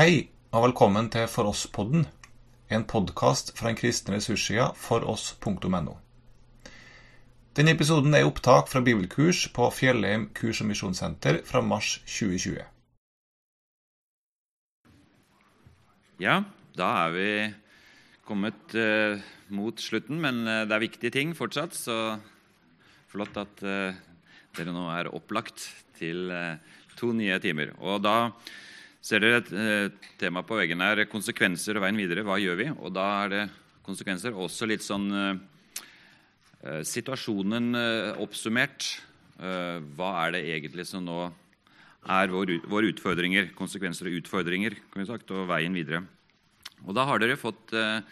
Hei, og velkommen til For oss-podden, en podkast fra den kristne ressurssida foross.no. Denne episoden er opptak fra bibelkurs på Fjellheim kurs- og misjonssenter fra mars 2020. Ja, da er vi kommet eh, mot slutten, men eh, det er viktige ting fortsatt. Så flott at eh, dere nå er opplagt til eh, to nye timer. Og da ser dere et eh, tema på veggen her, konsekvenser og veien videre. Hva gjør vi? Og da er det konsekvenser. Også litt sånn eh, eh, Situasjonen eh, oppsummert. Eh, hva er det egentlig som nå er våre vår utfordringer? Konsekvenser og utfordringer, kan vi sagt, og veien videre. Og da har dere fått eh,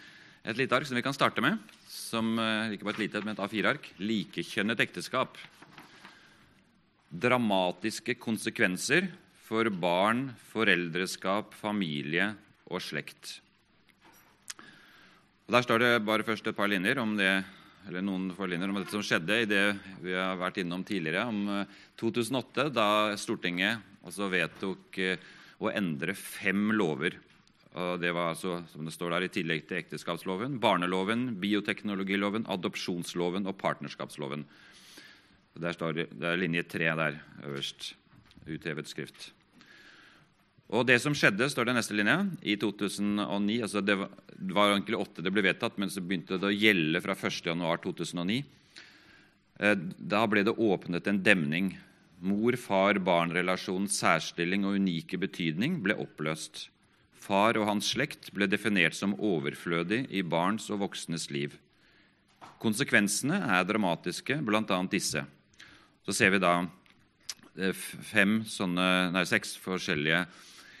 et lite ark som vi kan starte med. Som ikke bare et lite, men et A4-ark. Likekjønnet ekteskap. Dramatiske konsekvenser for barn, foreldreskap, familie og slekt. Og der står det bare først et par linjer om det, eller noen få linjer om dette som skjedde i det vi har vært innom tidligere, om 2008, da Stortinget altså vedtok å endre fem lover. Og det var altså, som det står der, i tillegg til ekteskapsloven, barneloven, bioteknologiloven, adopsjonsloven og partnerskapsloven. Der står det, det er linje tre der øverst. Uthevet skrift. Og Det som skjedde, står det neste linje, i 2009 altså Det var, egentlig åtte det ble vedtatt, men så begynte det å gjelde fra 1.1.2009. Eh, da ble det åpnet en demning. Mor-far-barn-relasjonens særstilling og unike betydning ble oppløst. Far og hans slekt ble definert som overflødig i barns og voksnes liv. Konsekvensene er dramatiske, bl.a. disse. Så ser vi da eh, fem sånne, nei, seks forskjellige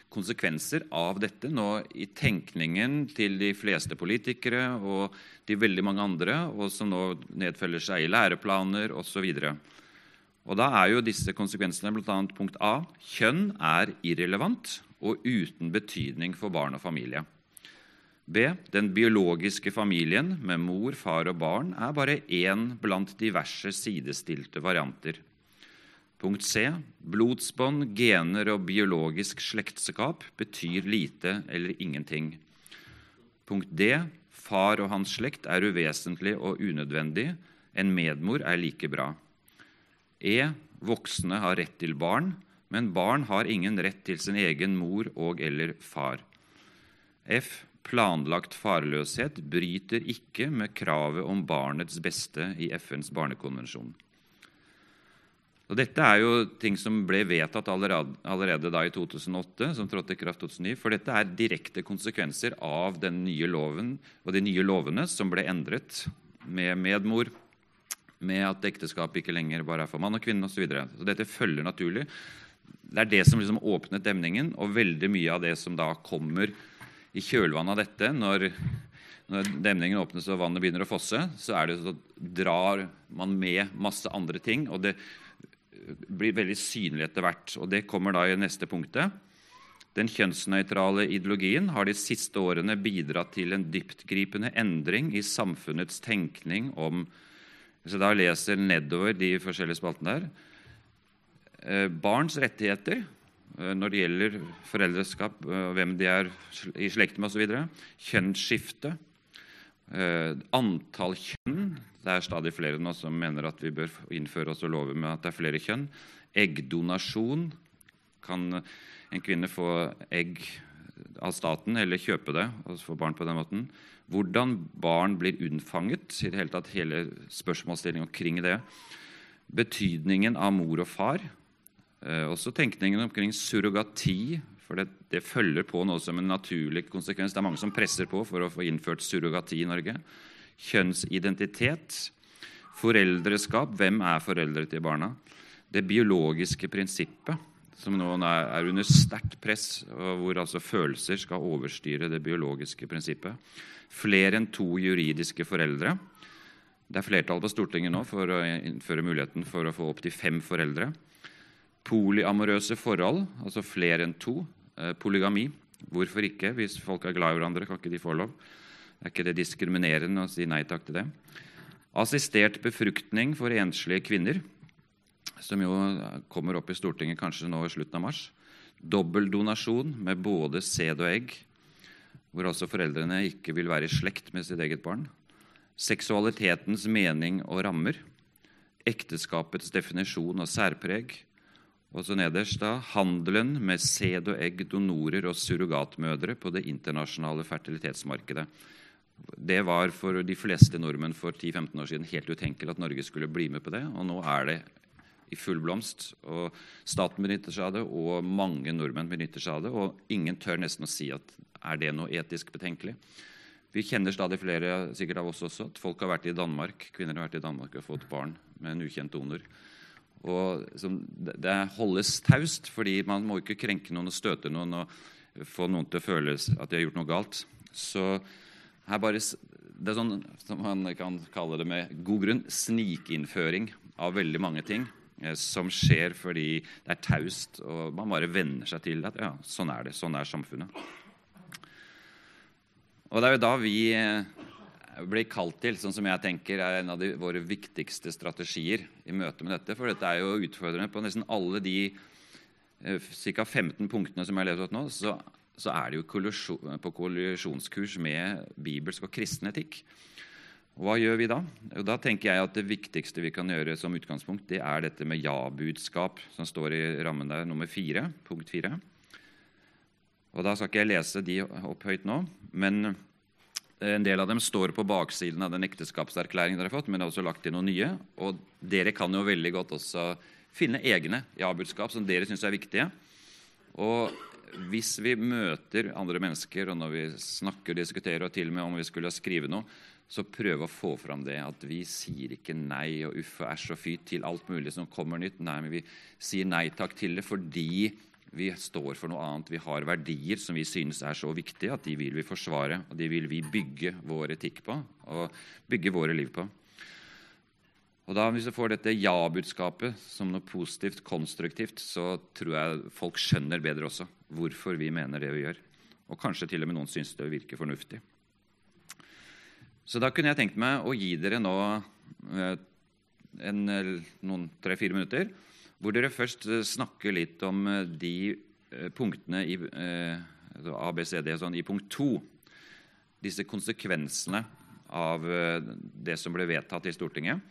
konsekvenser av dette nå i tenkningen til de fleste politikere og de veldig mange andre, og som nå nedfølger seg i læreplaner osv. Og da er jo disse konsekvensene bl.a. punkt A kjønn er irrelevant og uten betydning for barn og familie. B. Den biologiske familien med mor, far og barn er bare én blant diverse sidestilte varianter. Punkt C. Blodsbånd, gener og biologisk slektskap betyr lite eller ingenting. Punkt D. Far og hans slekt er uvesentlig og unødvendig. En medmor er like bra. E. Voksne har rett til barn, men barn har ingen rett til sin egen mor og eller far. F. Planlagt farløshet bryter ikke med kravet om barnets beste i FNs barnekonvensjon. Og Dette er jo ting som ble vedtatt allerede, allerede da i 2008, som trådte i kraft 2009. For dette er direkte konsekvenser av den nye loven og de nye lovene som ble endret med medmor, med at ekteskapet ikke lenger bare er for mann og kvinne osv. Så, videre. så dette følger naturlig. Det er det som liksom åpnet demningen, og veldig mye av det som da kommer i kjølvannet av dette, når, når demningen åpnes og vannet begynner å fosse, så, det så drar man med masse andre ting. og det blir veldig synlig etter hvert. og Det kommer da i neste punktet. Den kjønnsnøytrale ideologien har de siste årene bidratt til en dyptgripende endring i samfunnets tenkning om Hvis jeg da leser nedover de forskjellige spaltene der eh, Barns rettigheter eh, når det gjelder foreldreskap, eh, hvem de er i slekt med osv. Kjønnsskifte. Antall kjønn det er stadig flere nå som mener at vi bør innføre oss og love med at det er flere kjønn. Eggdonasjon. Kan en kvinne få egg av staten eller kjøpe det og få barn på den måten? Hvordan barn blir unnfanget, i det hele tatt hele spørsmålsstillingen omkring det. Betydningen av mor og far. Eh, også tenkningen omkring surrogati. For det, det, følger på noe som en naturlig konsekvens. Det er mange som presser på for å få innført surrogati i Norge kjønnsidentitet, foreldreskap Hvem er foreldre til barna? Det biologiske prinsippet, som nå er under sterkt press, hvor altså følelser skal overstyre det biologiske prinsippet. Flere enn to juridiske foreldre. Det er flertall på Stortinget nå for å innføre muligheten for å få opptil fem foreldre. Polyamorøse forhold, altså flere enn to. Eh, polygami. Hvorfor ikke? Hvis folk er glad i hverandre, kan ikke de få lov? Er ikke det diskriminerende å si nei takk til det? Assistert befruktning for enslige kvinner, som jo kommer opp i Stortinget kanskje nå i slutten av mars. Dobbeldonasjon med både sæd og egg, hvor altså foreldrene ikke vil være i slekt med sitt eget barn. Seksualitetens mening og rammer. Ekteskapets definisjon og særpreg. Og så nederst da, handelen med sæd og egg, donorer og surrogatmødre på det internasjonale fertilitetsmarkedet. Det var for de fleste nordmenn for 10-15 år siden helt utenkelig at Norge skulle bli med på det, og nå er det i full blomst. og Staten benytter seg av det, og mange nordmenn benytter seg av det. Og ingen tør nesten å si at er det noe etisk betenkelig. Vi kjenner stadig flere sikkert av oss også, at folk har vært i Danmark, kvinner har vært i Danmark og fått barn med en ukjent donor. Og Det holdes taust, fordi man må ikke krenke noen og støte noen og få noen til å føle at de har gjort noe galt. Så her bare, Det er sånn som man kan kalle det med god grunn snikinnføring av veldig mange ting Eh, som skjer fordi det er taust, og man bare venner seg til at ja, sånn er det. Sånn er samfunnet. Og det er jo da vi eh, blir kalt til, sånn som jeg tenker er en av de, våre viktigste strategier i møte med dette. For dette er jo utfordrende på nesten alle de eh, ca. 15 punktene som jeg har levd opp nå. Så, så er det jo kollisjon, på kollisjonskurs med bibelsk og kristen etikk. Hva gjør vi da? Og Da tenker jeg at Det viktigste vi kan gjøre som utgangspunkt, det er dette med ja-budskap, som står i rammen der, nummer fire, punkt fire. Og Da skal ikke jeg lese de opp høyt nå, men en del av dem står på baksiden av den ekteskapserklæringen dere har fått, men det er også lagt inn noen nye. Og dere kan jo veldig godt også finne egne ja-budskap som dere syns er viktige. Og hvis vi møter andre mennesker, og når vi snakker og diskuterer, og til og med om vi skulle skrive noe, så prøve å få fram det at vi sier ikke nei og uff og æsj og fy til alt mulig som kommer nytt. Nei, men vi sier nei takk til det fordi vi står for noe annet. Vi har verdier som vi synes er så viktige at de vil vi forsvare. Og de vil vi bygge vår etikk på og bygge våre liv på. Og da Hvis vi får dette ja-budskapet som noe positivt, konstruktivt, så tror jeg folk skjønner bedre også hvorfor vi mener det vi gjør. Og kanskje til og med noen syns det virker fornuftig. Så da kunne jeg tenkt meg å gi dere nå eh, en, noen tre-fire minutter hvor dere først eh, snakker litt om eh, de punktene i altså ABCD sånn, i punkt to. Disse konsekvensene av det som ble vedtatt i Stortinget.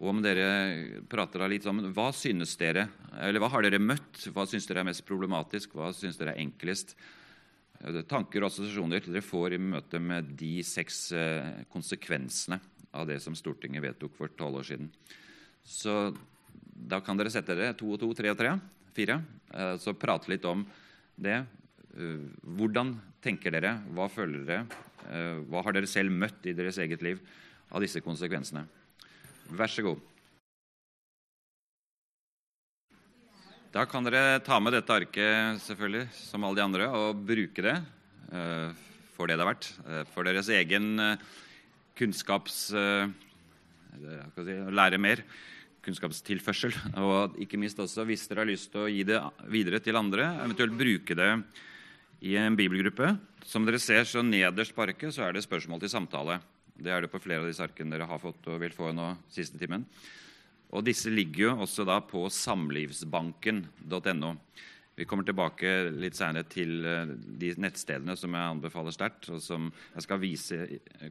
Og om dere prater da litt om hva synes dere, eller hva har dere møtt? Hva syns dere er mest problematisk? Hva syns dere er enklest? tanker og assosiasjoner dere får i møte med de seks eh, konsekvensene av det som Stortinget vedtok for tolv år siden. Så da kan dere sette dere to og to, tre og tre, fire. Eh, så prate litt om det. Eh, hvordan tenker dere? Hva føler dere? Hva har dere selv møtt i deres eget liv av disse konsekvensene? Vær så god. Da kan dere ta med dette arket selvfølgelig, som alle de andre, og bruke det for det det er verdt. For deres egen kunnskaps... Si, lære mer. Kunnskapstilførsel. Og ikke minst også hvis dere har lyst til å gi det videre til andre, eventuelt bruke det i en bibelgruppe. Som dere ser, så nederst på arket så er det spørsmål til samtale. Det er det på flere av disse arkene dere har fått og vil få nå siste timen. Og disse ligger jo også da på samlivsbanken.no. Vi kommer tilbake litt senere til eh, de nettstedene som jeg anbefaler sterkt, og som jeg skal vise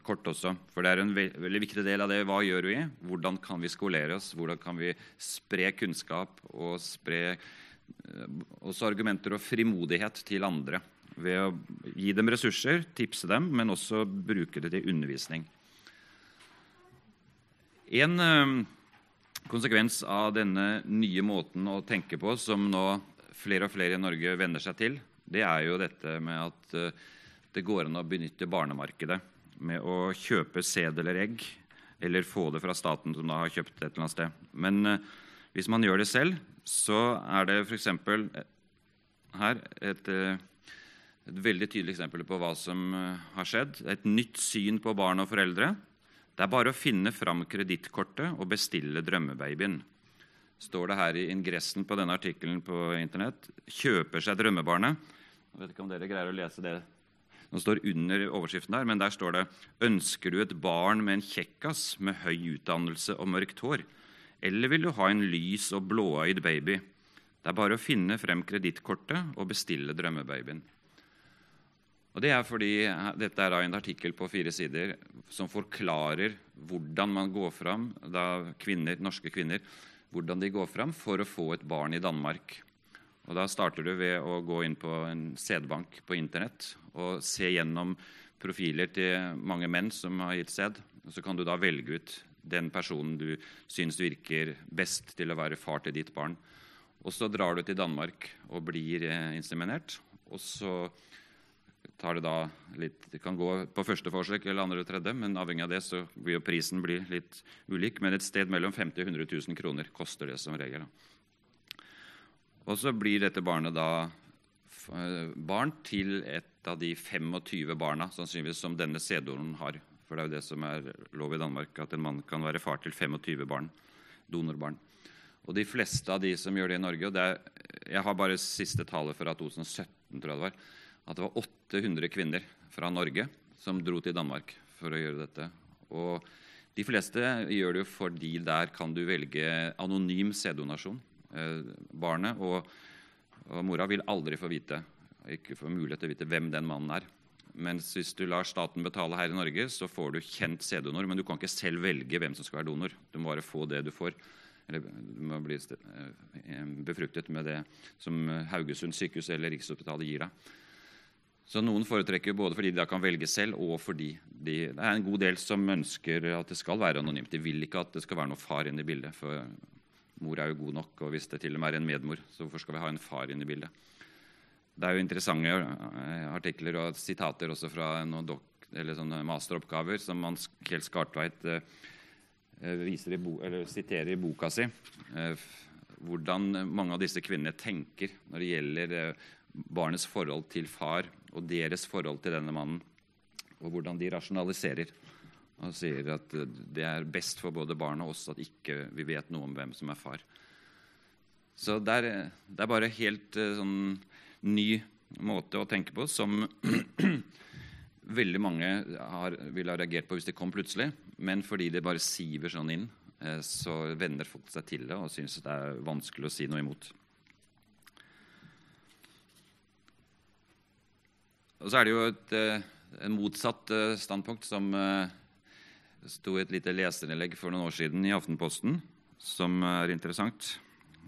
kort også. For det er en veldig viktig del av det. Hva gjør vi? Hvordan kan vi skolere oss? Hvordan kan vi spre kunnskap og spre eh, også argumenter og frimodighet til andre? Ved å gi dem ressurser, tipse dem, men også bruke det til undervisning. En eh, konsekvens av denne nye måten å tenke på som nå flere og flere i Norge venner seg til, det er jo dette med at eh, det går an å benytte barnemarkedet med å kjøpe sæd eller egg, eller få det fra staten, som da har kjøpt et eller annet sted. Men eh, hvis man gjør det selv, så er det f.eks. Eh, her et, et veldig tydelig eksempel på hva som har skjedd. Et nytt syn på barn og foreldre det er bare å finne fram kredittkortet og bestille drømmebabyen. Står det her i ingressen på denne artikkelen på Internett. Kjøper seg drømmebarnet. Jeg vet ikke om dere greier å lese det som står under overskriften der, men der står det Ønsker du et barn med en kjekkas med høy utdannelse og mørkt hår? Eller vil du ha en lys og blåøyd baby? Det er bare å finne frem kredittkortet og bestille drømmebabyen. Og det er fordi Dette er en artikkel på fire sider som forklarer hvordan man går fram, da kvinner, norske kvinner hvordan de går fram for å få et barn i Danmark. Og Da starter du ved å gå inn på en sædbank på Internett og se gjennom profiler til mange menn som har gitt sæd. Så kan du da velge ut den personen du syns virker best til å være far til ditt barn. Og Så drar du til Danmark og blir eh, inseminert. Og så tar det da litt Det kan gå på første forsøk eller andre og tredje, men avhengig av det så vil jo prisen bli litt ulik. Men et sted mellom 50 og 100 000 kroner koster det som regel. Og så blir dette barnet da barn til et av de 25 barna sannsynligvis som denne sæddonoren har. For det er jo det som er lov i Danmark, at en mann kan være far til 25 barn, donorbarn. Og de fleste av de som gjør det i Norge og er, Jeg har bare siste tallet fra 2017, tror jeg det var at det var 800 kvinner fra Norge som dro til Danmark for å gjøre dette. Og de fleste gjør det jo fordi der kan du velge anonym sæddonasjon. Eh, barnet og, og, mora vil aldri få vite, ikke få mulighet til å vite hvem den mannen er. Mens hvis du lar staten betale her i Norge, så får du kjent sæddonor, men du kan ikke selv velge hvem som skal være donor. Du må bare få det du får. Eller du må bli eh, befruktet med det som Haugesund sykehus eller Rikshospitalet gir deg. Så noen foretrekker både fordi de da kan velge selv, og fordi de, det er en god del som ønsker at det skal være anonymt. De vil ikke at det skal være noe far inne i bildet. For mor er jo god nok, og hvis det til og med er en medmor, så hvorfor skal vi ha en far inne i bildet? Det er jo interessante eh, artikler og sitater også fra noen dok masteroppgaver som Hans Kjell Skartveit eh, viser i bo, siterer i boka si. Eh, hvordan mange av disse kvinnene tenker når det gjelder barnets forhold til far og deres forhold til denne mannen, og hvordan de rasjonaliserer og sier at det er best for både barn og oss at ikke vi vet noe om hvem som er far. Så det er, det er bare helt eh, sånn ny måte å tenke på som veldig mange har, ville ha reagert på hvis det kom plutselig. Men fordi det bare siver sånn inn, eh, så venner folk seg til det og syns det er vanskelig å si noe imot. Og så er det jo et, eh, en motsatt eh, standpunkt som eh, sto i et lite leserinnlegg for noen år siden i Aftenposten, som er interessant.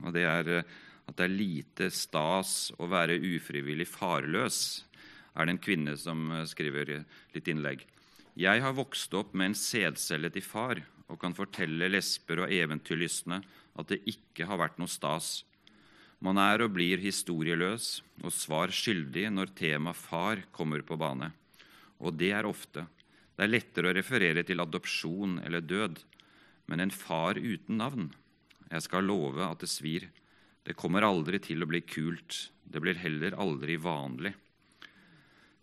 Og det er at det er lite stas å være ufrivillig farløs, er det en kvinne som skriver litt innlegg. Jeg har vokst opp med en sædcelle til far og kan fortelle lesber og eventyrlystne at det ikke har vært noe stas man er og blir historieløs og svar skyldig når tema far kommer på bane. Og det er ofte. Det er lettere å referere til adopsjon eller død, men en far uten navn Jeg skal love at det svir. Det kommer aldri til å bli kult. Det blir heller aldri vanlig.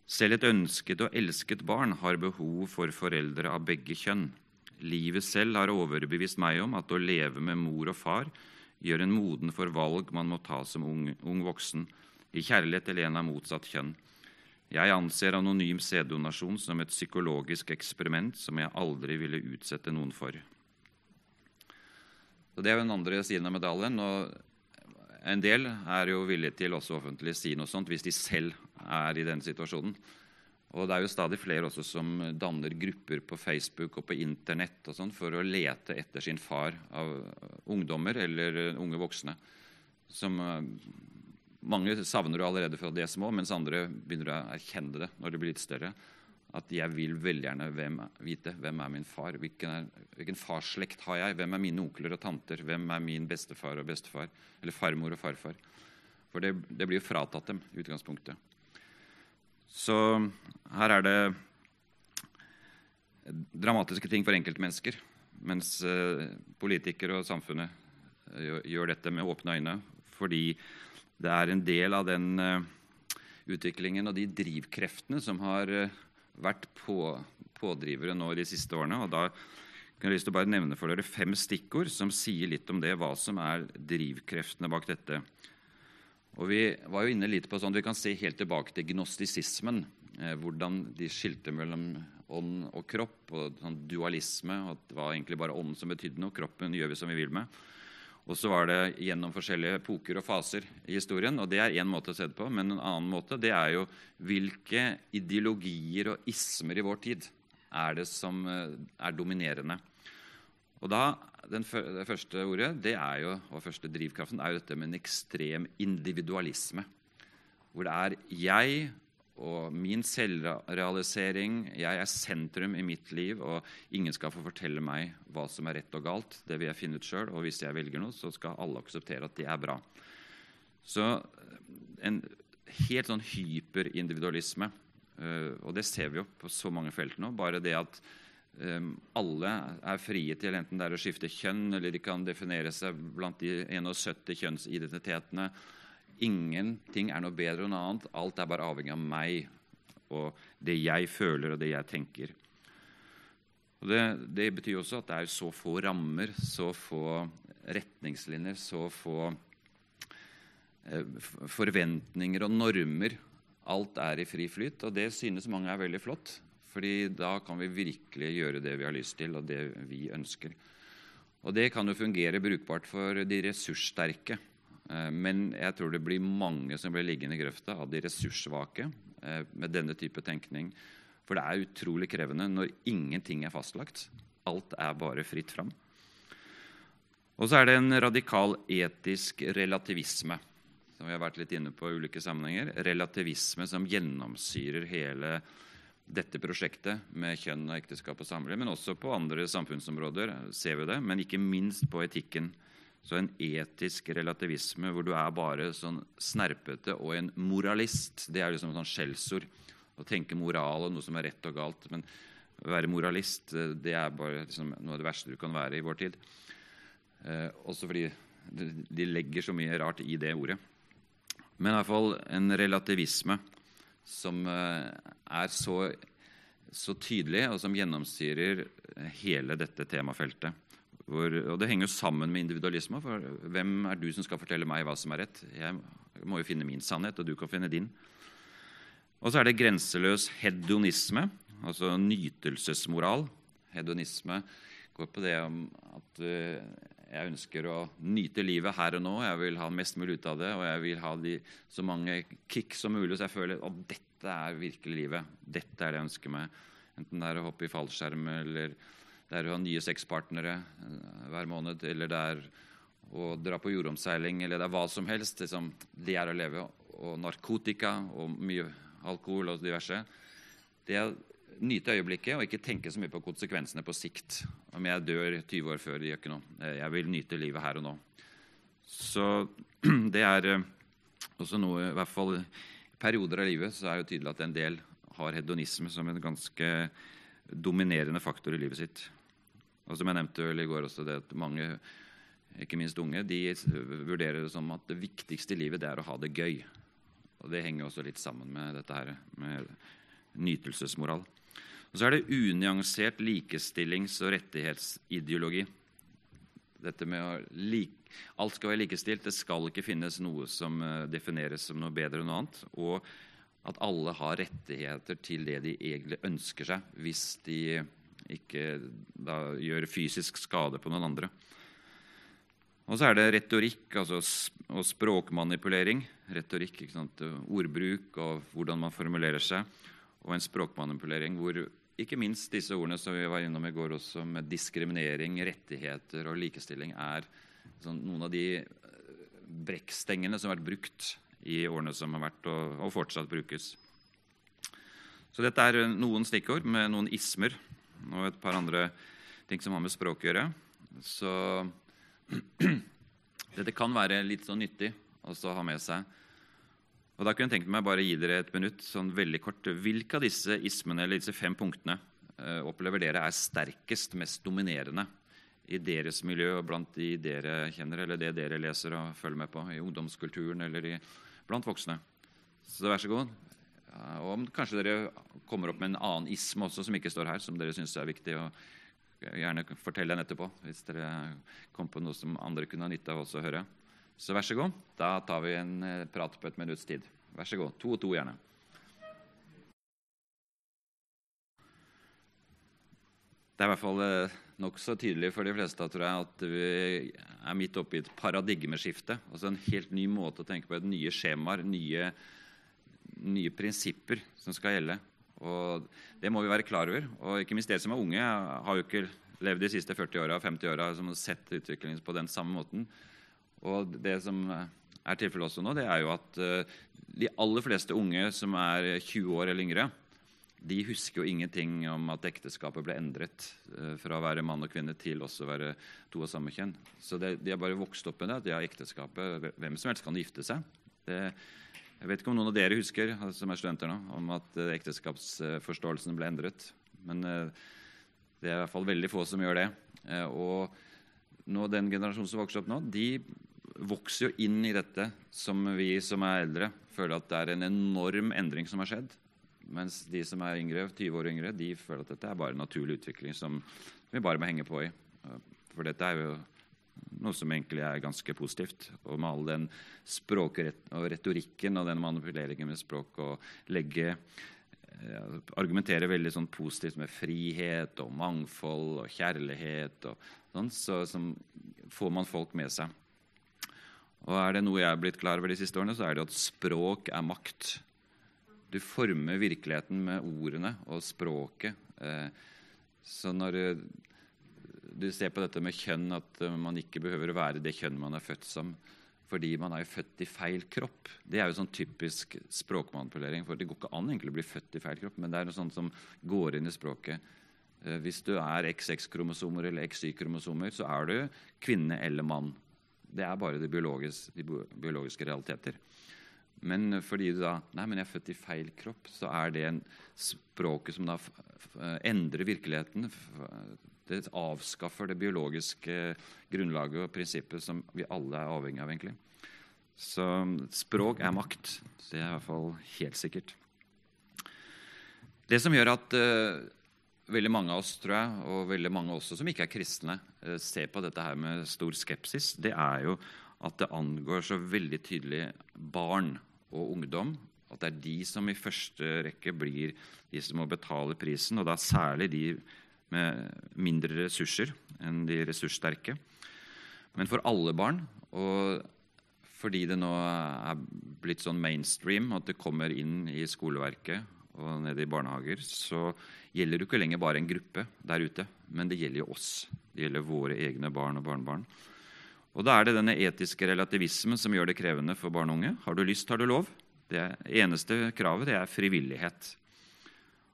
Selv et ønsket og elsket barn har behov for foreldre av begge kjønn. Livet selv har overbevist meg om at å leve med mor og far gjør en moden for valg man må ta som ung, ung voksen, i kjærlighet til en av motsatt kjønn. Jeg anser anonym sæddonasjon som et psykologisk eksperiment som jeg aldri ville utsette noen for. Så Det er jo den andre siden av medaljen. og En del er jo villige til også offentlig å si noe sånt hvis de selv er i den situasjonen. Og det er jo stadig flere også som danner grupper på Facebook og på Internett og sånn for å lete etter sin far av ungdommer eller unge voksne. Som eh, mange savner jo allerede fra de er små, mens andre begynner å erkjenne det når de blir litt større. At jeg vil veldig gjerne hvem, vite hvem er min far. Hvilken, er, hvilken farsslekt har jeg? Hvem er mine onkler og tanter? Hvem er min bestefar og bestefar? Eller farmor og farfar? For det, det blir jo fratatt dem i utgangspunktet. Så her er det dramatiske ting for enkeltmennesker. Mens eh, politikere og samfunnet eh, gjør dette med åpne øyne fordi det er en del av den eh, utviklingen og de drivkreftene som har vært på, pådrivere nå de siste årene. og da kan jeg lyst til å bare nevne for dere fem stikkord som sier litt om det, hva som er drivkreftene bak dette. Og Vi var jo inne litt på sånn, vi kan se helt tilbake til gnostisismen. Eh, hvordan de skilte mellom ånd og kropp, og sånn dualisme. at Det var egentlig bare ånden som betydde noe. Kroppen gjør vi som vi vil med. Og så var det gjennom forskjellige epoker og faser i historien. og Det er én måte å se det på. Men en annen måte det er jo hvilke ideologier og ismer i vår tid er det som eh, er dominerende. Og da, den, Det første ordet det er jo, og første drivkraften er jo dette med en ekstrem individualisme. Hvor det er jeg og min selvrealisering. Jeg er sentrum i mitt liv, og ingen skal få fortelle meg hva som er rett og galt. Det vil jeg finne ut sjøl, og hvis jeg velger noe, så skal alle akseptere at det er bra. Så en helt sånn hyperindividualisme, eh, og det ser vi jo på så mange felt nå. Bare det at alle er frie til enten det er å skifte kjønn, eller de kan definere seg blant de 71 kjønnsidentitetene Ingenting er noe bedre enn annet. Alt er bare avhengig av meg og det jeg føler og det jeg tenker. Og det, det betyr også at det er så få rammer, så få retningslinjer, så få eh, forventninger og normer. Alt er i fri flyt, og det synes mange er veldig flott. Fordi da kan vi virkelig gjøre det vi har lyst til, og det vi ønsker. Og det kan jo fungere brukbart for de ressurssterke. Eh, men jeg tror det blir mange som blir liggende i grøfta av de ressurssvake eh, med denne type tenkning. For det er utrolig krevende når ingenting er fastlagt. Alt er bare fritt fram. Og så er det en radikal etisk relativisme, som vi har vært litt inne på i ulike sammenhenger. Relativisme som gjennomsyrer hele dette prosjektet med kjønn og ekteskap og samliv. Men også på andre samfunnsområder ser vi det, men ikke minst på etikken. Så en etisk relativisme hvor du er bare sånn snerpete og en moralist, det er liksom et sånn skjellsord. Å tenke moral og noe som er rett og galt. Men å være moralist det er bare liksom noe av det verste du kan være i vår tid. Eh, også fordi de legger så mye rart i det ordet. Men i hvert fall en relativisme som eh, er så, så tydelig, og som gjennomstyrer hele dette temafeltet. Hvor, og Det henger jo sammen med individualisme. for Hvem er du som skal fortelle meg hva som er rett? Jeg må jo finne min sannhet, og du kan finne din. Og så er det grenseløs hedonisme, altså nytelsesmoral. Hedonisme går på det om at uh, jeg ønsker å nyte livet her og nå. Jeg vil ha mest mulig ut av det, og jeg vil ha de, så mange kick som mulig, så jeg føler at dette er virkelig livet. Dette er det jeg ønsker meg. Enten det er å hoppe i fallskjerm eller det er å ha nye sexpartnere eh, hver måned, eller det er å dra på jordomseiling, eller det er hva som helst. Liksom, det er å leve. Og narkotika og mye alkohol og diverse. Det er nyte øyeblikket og ikke tenke så mye på konsekvensene på sikt. Om jeg dør 20 år før, det gjør ikke noe. Eh, jeg vil nyte livet her og nå. Så det er eh, også noe I hvert fall i perioder av livet så er det tydelig at en del har hedonisme som en ganske dominerende faktor i livet sitt. Og som jeg nevnte i går også, det at mange, ikke minst unge, de vurderer det som at det viktigste i livet det er å ha det gøy. Og Det henger også litt sammen med dette her, med nytelsesmoral. Og Så er det unyansert likestillings- og rettighetsideologi. Dette med å like, Alt skal være likestilt. Det skal ikke finnes noe som eh, defineres som noe bedre enn noe annet. Og at alle har rettigheter til det de egentlig ønsker seg, hvis de ikke da, gjør fysisk skade på noen andre. Og så er det retorikk altså, og språkmanipulering. Retorikk, Ordbruk og hvordan man formulerer seg. Og en språkmanipulering hvor ikke minst disse ordene som vi var innom i går også, med diskriminering, rettigheter og likestilling, er sånn, noen av de brekkstengene som har vært brukt i årene som har vært, og, og fortsatt brukes. Så dette er noen stikkord med noen ismer og et par andre ting som har med språk å gjøre. Så dette kan være litt sånn nyttig å ha med seg. Og Da kunne jeg tenkt meg bare å gi dere et minutt sånn veldig kort. Hvilke av disse ismene eller disse fem punktene eh, opplever dere er sterkest, mest dominerende i deres miljø og blant de dere kjenner, eller det dere leser og følger med på i ungdomskulturen eller i blant voksne. Så vær så god. Og om kanskje dere kommer opp med en annen isme også som ikke står her, som dere syns er viktig. og Gjerne fortell den etterpå hvis dere kom på noe som andre kunne ha nytte av også å høre. Så vær så god. Da tar vi en eh, prat på et minutts tid. Vær så god. To og to, gjerne. Det er i hvert fall eh, nokså tydelig for de fleste tror jeg, at vi er midt oppe i et paradigmeskifte. Altså en helt ny måte å tenke på. Et nye skjemaer, nye, nye prinsipper som skal gjelde. Og Det må vi være klar over. Og ikke minst dere som er unge, har jo ikke levd de siste 40 åra 50 åra som har sett utviklingen på den samme måten. Og det som er tilfellet også nå, det er jo at uh, de aller fleste unge som er 20 år eller yngre, de husker jo ingenting om at ekteskapet ble endret fra å være mann og kvinne til også å være to av samme kjønn. Så det, de har bare vokst opp med det. at de har ekteskapet, Hvem som helst kan gifte seg. Det, jeg vet ikke om noen av dere husker som er studenter nå, om at ekteskapsforståelsen ble endret. Men det er i hvert fall veldig få som gjør det. og nå, den generasjonen som vokser opp nå, de vokser jo inn i dette som vi som er eldre, føler at det er en enorm endring som har skjedd. Mens de som er yngre, 20 år yngre, de føler at dette er bare en naturlig utvikling som vi bare må henge på i. For dette er jo noe som egentlig er ganske positivt. Og med all den språket og retorikken og den manipuleringen med språk og legge eh, argumentere veldig sånn positivt med frihet og mangfold og kjærlighet, og sånn, så, så får man folk med seg. Og er det noe jeg er blitt klar over de siste årene, så er det at språk er makt. Du former virkeligheten med ordene og språket. Eh, så når eh, du ser på dette med kjønn, at eh, man ikke behøver å være det kjønn man er født som fordi man er jo født i feil kropp. Det er jo sånn typisk språkmanipulering. for Det går ikke an egentlig å bli født i feil kropp, men det er noe sånt som går inn i språket. Hvis du er XX-kromosomer eller XY-kromosomer, så er du kvinne eller mann. Det er bare de biologiske, de biologiske realiteter. Men fordi du da Nei, men jeg er født i feil kropp. Så er det en språket som da endrer virkeligheten. Det avskaffer det biologiske grunnlaget og prinsippet som vi alle er avhengig av, egentlig. Så språk er makt. Det er i hvert fall helt sikkert. Det som gjør at uh, veldig mange av oss, tror jeg, og veldig mange også som ikke er kristne, eh, ser på dette her med stor skepsis, det er jo at det angår så veldig tydelig barn og ungdom. At det er de som i første rekke blir de som må betale prisen, og da særlig de med mindre ressurser enn de ressurssterke. Men for alle barn, og fordi det nå er blitt sånn mainstream at det kommer inn i skoleverket og nede i barnehager, så gjelder det ikke lenger bare en gruppe der ute, men det gjelder jo oss. Det gjelder våre egne barn og barnebarn. Og Da er det denne etiske relativismen som gjør det krevende for barn og unge. Har du lyst, har du lov. Det eneste kravet det er frivillighet.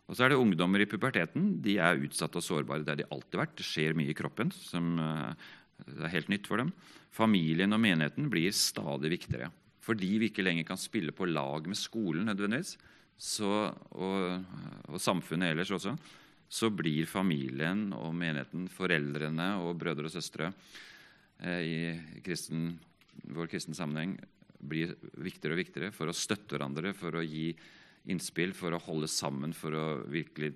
Og så er det ungdommer i puberteten. De er utsatte og sårbare. Det har de alltid vært. Det skjer mye i kroppen som eh, er helt nytt for dem. Familien og menigheten blir stadig viktigere. Fordi vi ikke lenger kan spille på lag med skolen nødvendigvis, så, og, og, samfunnet ellers også, så blir familien og menigheten, foreldrene og brødre og søstre eh, i kristen, vår kristne sammenheng blir viktigere og viktigere for å støtte hverandre, for å gi innspill, for å holde sammen, for å virkelig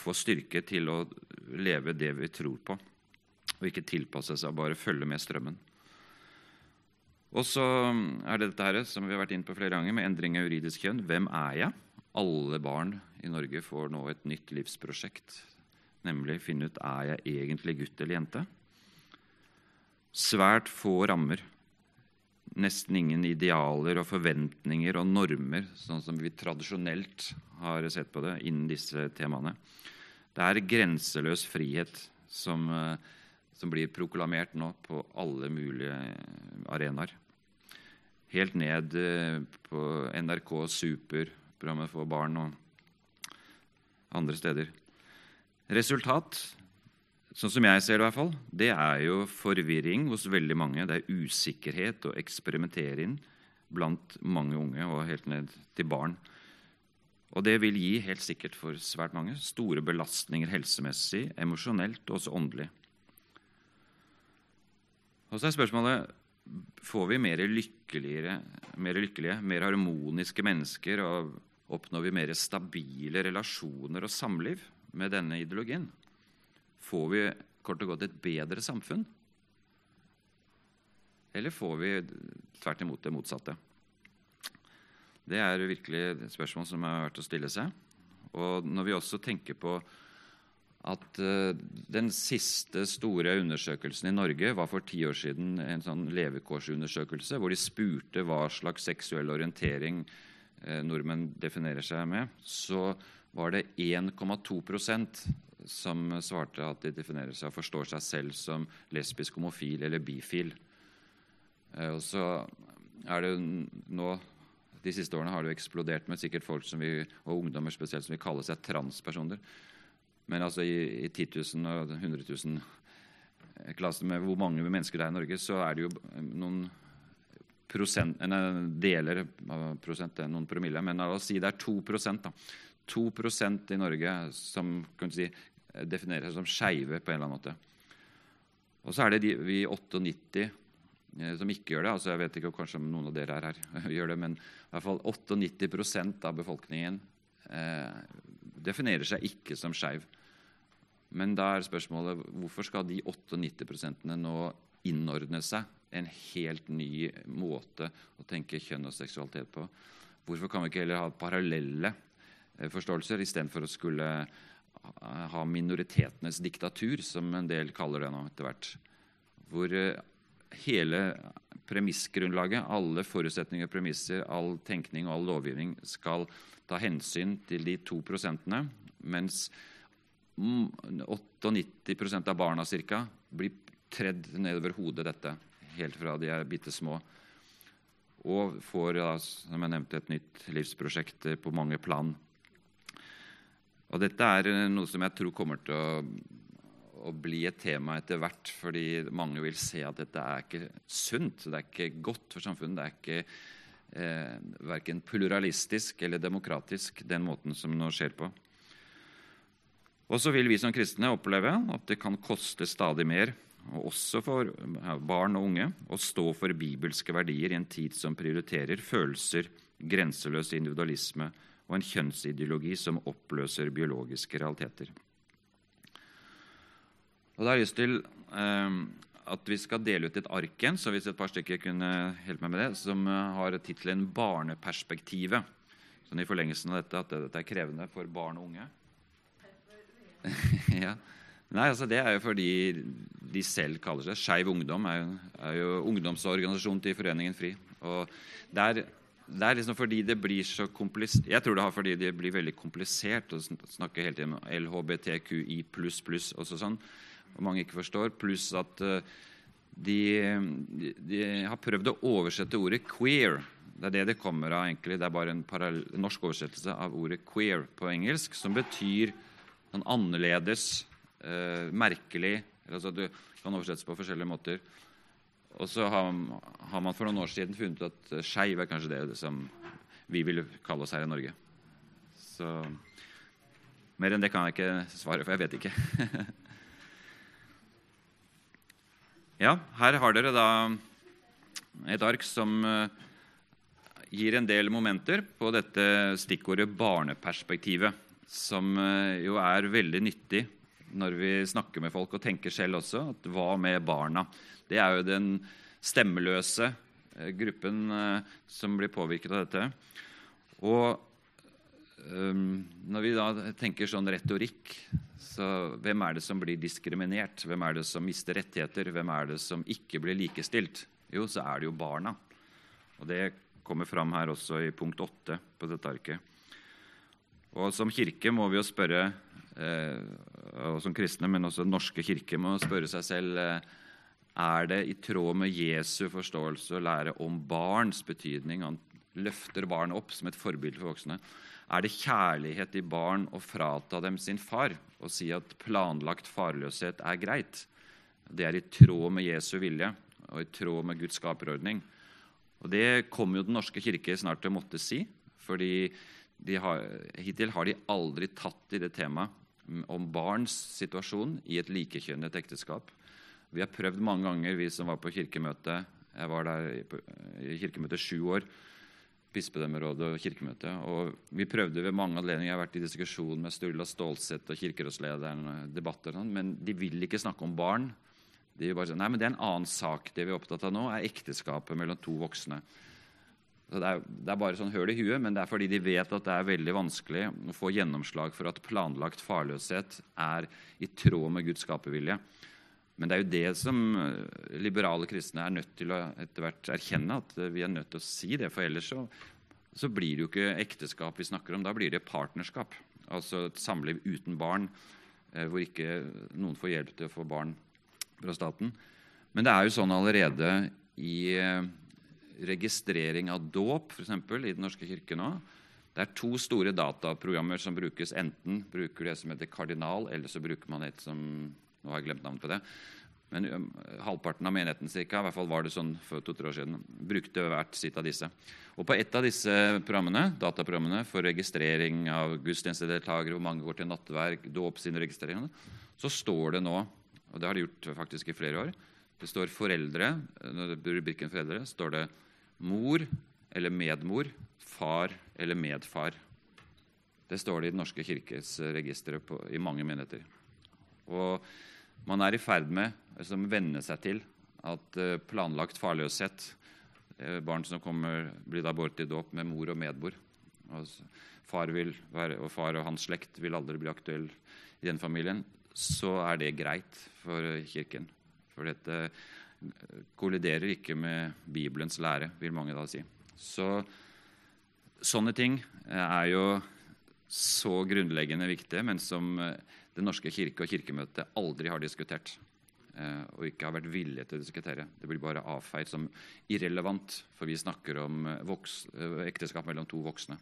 få styrke til å leve det vi tror på, og ikke tilpasse seg, bare følge med strømmen. Og så er det dette her, som vi har vært inne på flere ganger, med endring av juridisk kjønn. Hvem er jeg? Alle barn i Norge får nå et nytt livsprosjekt, nemlig finne ut er jeg egentlig gutt eller jente. Svært få rammer. Nesten ingen idealer og forventninger og normer, sånn som vi tradisjonelt har sett på det innen disse temaene. Det er grenseløs frihet som, eh, som blir proklamert nå på alle mulige arenaer helt ned eh, på NRK Super, programmet for barn, og andre steder. Resultat, sånn som jeg ser det, i hvert fall, det er jo forvirring hos veldig mange. Det er usikkerhet og eksperimentering blant mange unge, og helt ned til barn. Og det vil gi helt sikkert for svært mange store belastninger helsemessig, emosjonelt og også åndelig. Og så er spørsmålet får vi mer lykkelige, mer, lykkelige, mer harmoniske mennesker og oppnår vi mer stabile relasjoner og samliv med denne ideologien? Får vi kort og godt et bedre samfunn? Eller får vi tvert imot det motsatte? Det er virkelig et spørsmål som er verdt å stille seg. Og når vi også tenker på at uh, den siste store undersøkelsen i Norge var for ti år siden en sånn levekårsundersøkelse hvor de spurte hva slags seksuell orientering uh, nordmenn definerer seg med. Så var det 1,2% som svarte at de definerer seg og forstår seg selv som lesbisk, homofil eller bifil. Uh, og så er det nå de siste årene har det eksplodert med sikkert folk som vi, og ungdommer spesielt som vil kalle seg transpersoner. Men altså i, i 10 000 og 100 000 eh, klasser med hvor mange mennesker det er i Norge, så er det jo noen prosent, deler av prosent, noen promille. Men la oss si det er 2 da. 2% i Norge som kan si, definerer seg som skeive på en eller annen måte. Og så er det de, vi 98 eh, som ikke gjør det. altså Jeg vet ikke kanskje om noen av dere er her gjør det, men i hvert fall 98% av befolkningen eh, definerer seg ikke som skeiv. Men da er spørsmålet hvorfor skal de 98% nå innordne seg en helt ny måte å tenke kjønn og seksualitet på? Hvorfor kan vi ikke heller ha parallelle eh, forståelser istedenfor å skulle ha minoritetenes diktatur, som en del kaller det nå etter hvert? Hvor eh, hele premissgrunnlaget, alle forutsetninger og premisser, all tenkning og all lovgivning skal ta hensyn til de to prosentene, mens 98% av barna cirka, blir tredd nedover hodet dette helt fra de er bitte små. Og får, som jeg nevnte, et nytt livsprosjekt på mange plan. Og dette er noe som jeg tror kommer til å, å bli et tema etter hvert, fordi mange vil se at dette er ikke sunt, det er ikke godt for samfunnet. det er ikke eh, verken pluralistisk eller demokratisk, den måten som nå skjer på. Og så vil vi som kristne oppleve at det kan koste stadig mer, og også for barn og unge, å stå for bibelske verdier i en tid som prioriterer følelser, grenseløs individualisme og en kjønnsideologi som oppløser biologiske realiteter. Og da har jeg lyst til eh, at vi skal dele ut et ark igjen, så hvis et par stykker kunne hjelpe meg med det, som eh, har tittelen 'Barneperspektivet'. Sånn I forlengelsen av dette at dette er krevende for barn og unge. ja. Nei, altså Det er jo fordi de selv kaller seg Skeiv Ungdom. er jo, er jo ungdomsorganisasjonen til Foreningen FRI. Og det er, det er liksom fordi det blir så komplisert Jeg tror det har fordi det blir veldig komplisert å snakke hele tiden om LHBTQI pluss pluss og sånn og mange ikke forstår, pluss at eh, de, de, har prøvd å oversette ordet 'queer'. Det er det det kommer av. egentlig. Det er bare en norsk oversettelse av ordet 'queer' på engelsk, som betyr sånn annerledes, eh, merkelig altså Det kan oversettes på forskjellige måter. Og så har, har, man for noen år siden funnet ut at eh, skeiv er kanskje det som vi vil kalle oss her i Norge. Så mer enn det kan jeg ikke svare, for jeg vet ikke. Ja, her har dere da et ark som eh, gir en del momenter på dette stikkordet 'barneperspektivet', som eh, jo er veldig nyttig når vi snakker med folk, og tenker selv også. at Hva med barna? Det er jo den stemmeløse eh, gruppen som blir påvirket av dette. Og når vi da tenker sånn retorikk, så hvem er det som blir diskriminert? Hvem er det som mister rettigheter? Hvem er det som ikke blir likestilt? Jo, så er det jo barna. Og det kommer fram her også i punkt 8 på dette arket. Og som kirke må vi jo spørre, eh, og som kristne, men også norske kirke må spørre seg selv eh, er det i tråd med Jesu forståelse å lære om barns betydning. Løfter barn opp som et forbilde for voksne. Er det kjærlighet i barn å frata dem sin far og si at planlagt farløshet er greit? Det er i tråd med Jesu vilje og i tråd med Guds skaperordning. Og Det kommer jo Den norske kirke snart til å måtte si, fordi har, hittil har de aldri tatt i det temaet om barns situasjon i et likekjønnet ekteskap. Vi har prøvd mange ganger, vi som var på kirkemøte. Jeg var der i kirkemøtet sju år bispedømmerådet og kirkemøtet. Og vi prøvde ved mange anledninger, jeg har vært i diskusjon med Sturla Stålsett og kirkerådslederen, debatter, sånn, men de vil ikke snakke om barn. De vil bare si nei, men Det er en annen sak. Det vi er opptatt av nå, er ekteskapet mellom to voksne. Så det, er, det er bare sånn høl i huet, men det er fordi de vet at det er veldig vanskelig å få gjennomslag for at planlagt farløshet er i tråd med Guds skapervilje. Men det er jo det som eh, liberale kristne er nødt til å etter hvert erkjenne, at eh, vi er nødt til å si det. For ellers så, så blir det jo ikke ekteskap vi snakker om, da blir det partnerskap. Altså et samliv uten barn, eh, hvor ikke noen får hjelp til å få barn fra staten. Men det er jo sånn allerede i registrering av dåp, f.eks. i Den norske kirke nå. Det er to store dataprogrammer som brukes. Enten bruker du det som heter Kardinal, eller så bruker man et som Nå har jeg glemt navnet på det. Men halvparten av menigheten cirka, i hvert fall var det sånn for to-tre år siden, brukte hvert sitt av disse. Og på ett av disse programmene, dataprogrammene for registrering av gudstjenestedeltakere, hvor mange går til nattverk, dåp sine registreringer, så står det nå, og det har de gjort faktisk i flere år, det står foreldre, rubrikken foreldre står det mor eller medmor, far eller medfar. Det står det i Den norske kirkes registre i mange menigheter. Og man er i ferd med å altså, venne seg til at uh, planlagt farløshet uh, Barn som kommer, blir da båret i dåp med mor og medbor. Og far, være, og far og hans slekt vil aldri bli aktuell i den familien. Så er det greit for Kirken. For dette eh, kolliderer ikke med Bibelens lære, vil mange da si. Så sånne ting er jo så grunnleggende viktige, men som eh, Den norske kirke og Kirkemøtet aldri har diskutert. Eh, og ikke har vært villige til å diskutere. Det blir bare avfeid som irrelevant, for vi snakker om voks, ekteskap mellom to voksne.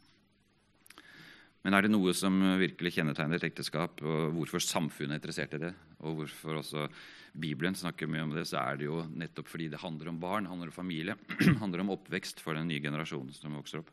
Men er det noe som virkelig kjennetegner et ekteskap, og hvorfor samfunnet er interessert i det, og hvorfor også Bibelen snakker mye om det, så er det jo nettopp fordi det handler om barn, handler om familie, handler om oppvekst for den nye generasjonen som vokser opp.